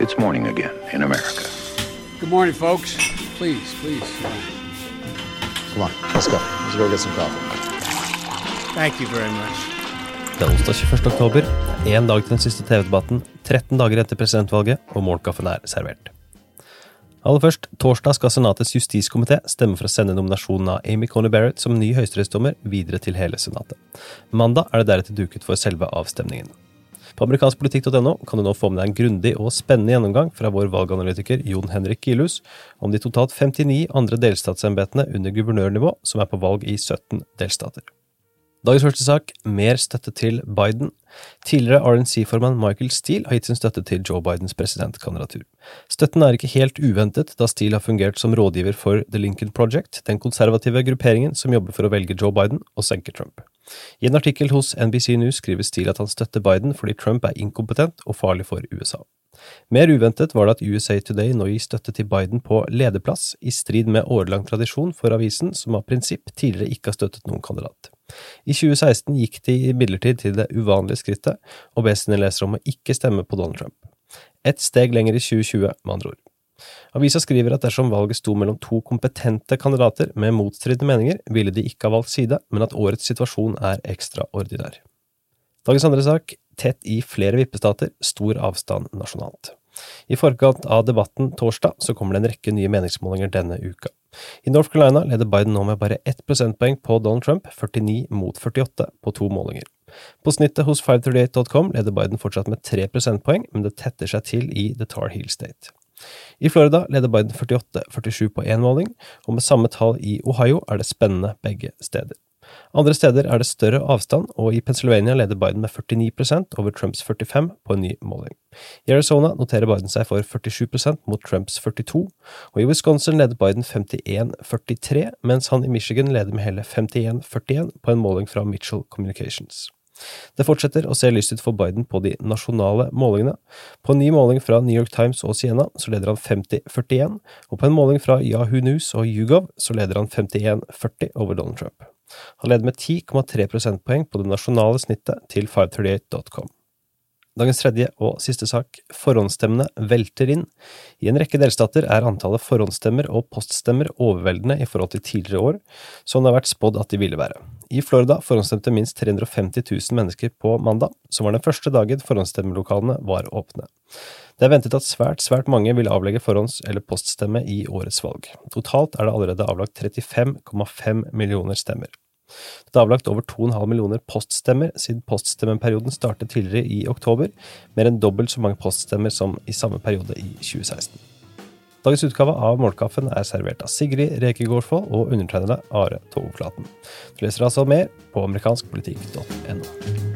It's morning again in America. Good morning, folks. Please, please. Come on, let's go. Let's go get some coffee. Thank you very much. Det er onsdag 21. oktober, én dag til den siste TV-debatten, 13 dager etter presidentvalget, og morgenkaffen er servert. Aller først, torsdag skal Senatets justiskomité stemme for å sende nominasjonen av Amy Coney Barrett som ny høyesterettsdommer videre til hele Senatet. Mandag er det deretter duket for selve avstemningen. På amerikanskpolitikk.no kan du nå få med deg en grundig og spennende gjennomgang fra vår valganalytiker Jon Henrik Gilhus om de totalt 59 andre delstatsembetene under guvernørnivå som er på valg i 17 delstater. Dagens første sak mer støtte til Biden. Tidligere RNC-formann Michael Steele har gitt sin støtte til Joe Bidens presidentkandidatur. Støtten er ikke helt uventet, da Steele har fungert som rådgiver for The Lincoln Project, den konservative grupperingen som jobber for å velge Joe Biden og senke Trump. I en artikkel hos NBC News skriver Steele at han støtter Biden fordi Trump er inkompetent og farlig for USA. Mer uventet var det at USA Today nå gir støtte til Biden på lederplass, i strid med årelang tradisjon for avisen, som av prinsipp tidligere ikke har støttet noen kandidat. I 2016 gikk de imidlertid til det uvanlige skrittet å be sine lesere om å ikke stemme på Donald Trump. Et steg lenger i 2020, med andre ord. Avisa skriver at dersom valget sto mellom to kompetente kandidater med motstridende meninger, ville de ikke ha valgt side, men at årets situasjon er ekstraordinær. Dagens andre sak tett i flere vippestater, stor avstand nasjonalt. I forkant av debatten torsdag så kommer det en rekke nye meningsmålinger denne uka. I North Carolina leder Biden nå med bare ett prosentpoeng på Donald Trump, 49 mot 48 på to målinger. På snittet hos 538.com leder Biden fortsatt med tre prosentpoeng, men det tetter seg til i The Tar Heel State. I Florida leder Biden 48-47 på én måling, og med samme tall i Ohio er det spennende begge steder. Andre steder er det større avstand, og i Pennsylvania leder Biden med 49% over Trumps 45 på en ny måling. I Arizona noterer Biden seg for 47% mot Trumps 42, og i Wisconsin leder Biden 51-43, mens han i Michigan leder med hele 51-41 på en måling fra Mitchell Communications. Det fortsetter å se lyst ut for Biden på de nasjonale målingene. På en ny måling fra New York Times og Siena så leder han 50-41, og på en måling fra Yahoo News og YouGov så leder han 51-40 over Donald Trump. Han leder med 10,3 prosentpoeng på det nasjonale snittet til 538.com. Dagens tredje og siste sak, forhåndsstemmene velter inn. I en rekke delstater er antallet forhåndsstemmer og poststemmer overveldende i forhold til tidligere år, som det har vært spådd at de ville være. I Florida forhåndsstemte minst 350 000 mennesker på mandag, som var den første dagen forhåndsstemmelokalene var åpne. Det er ventet at svært, svært mange vil avlegge forhånds- eller poststemme i årets valg. Totalt er det allerede avlagt 35,5 millioner stemmer. Det er avlagt over 2,5 millioner poststemmer siden poststemmeperioden startet tidligere i oktober, mer enn dobbelt så mange poststemmer som i samme periode i 2016. Dagens utgave av Målkaffen er servert av Sigrid Reke Gårdsvold og undertegnede Are Togflaten. Du leser altså mer på amerikanskpolitikk.no.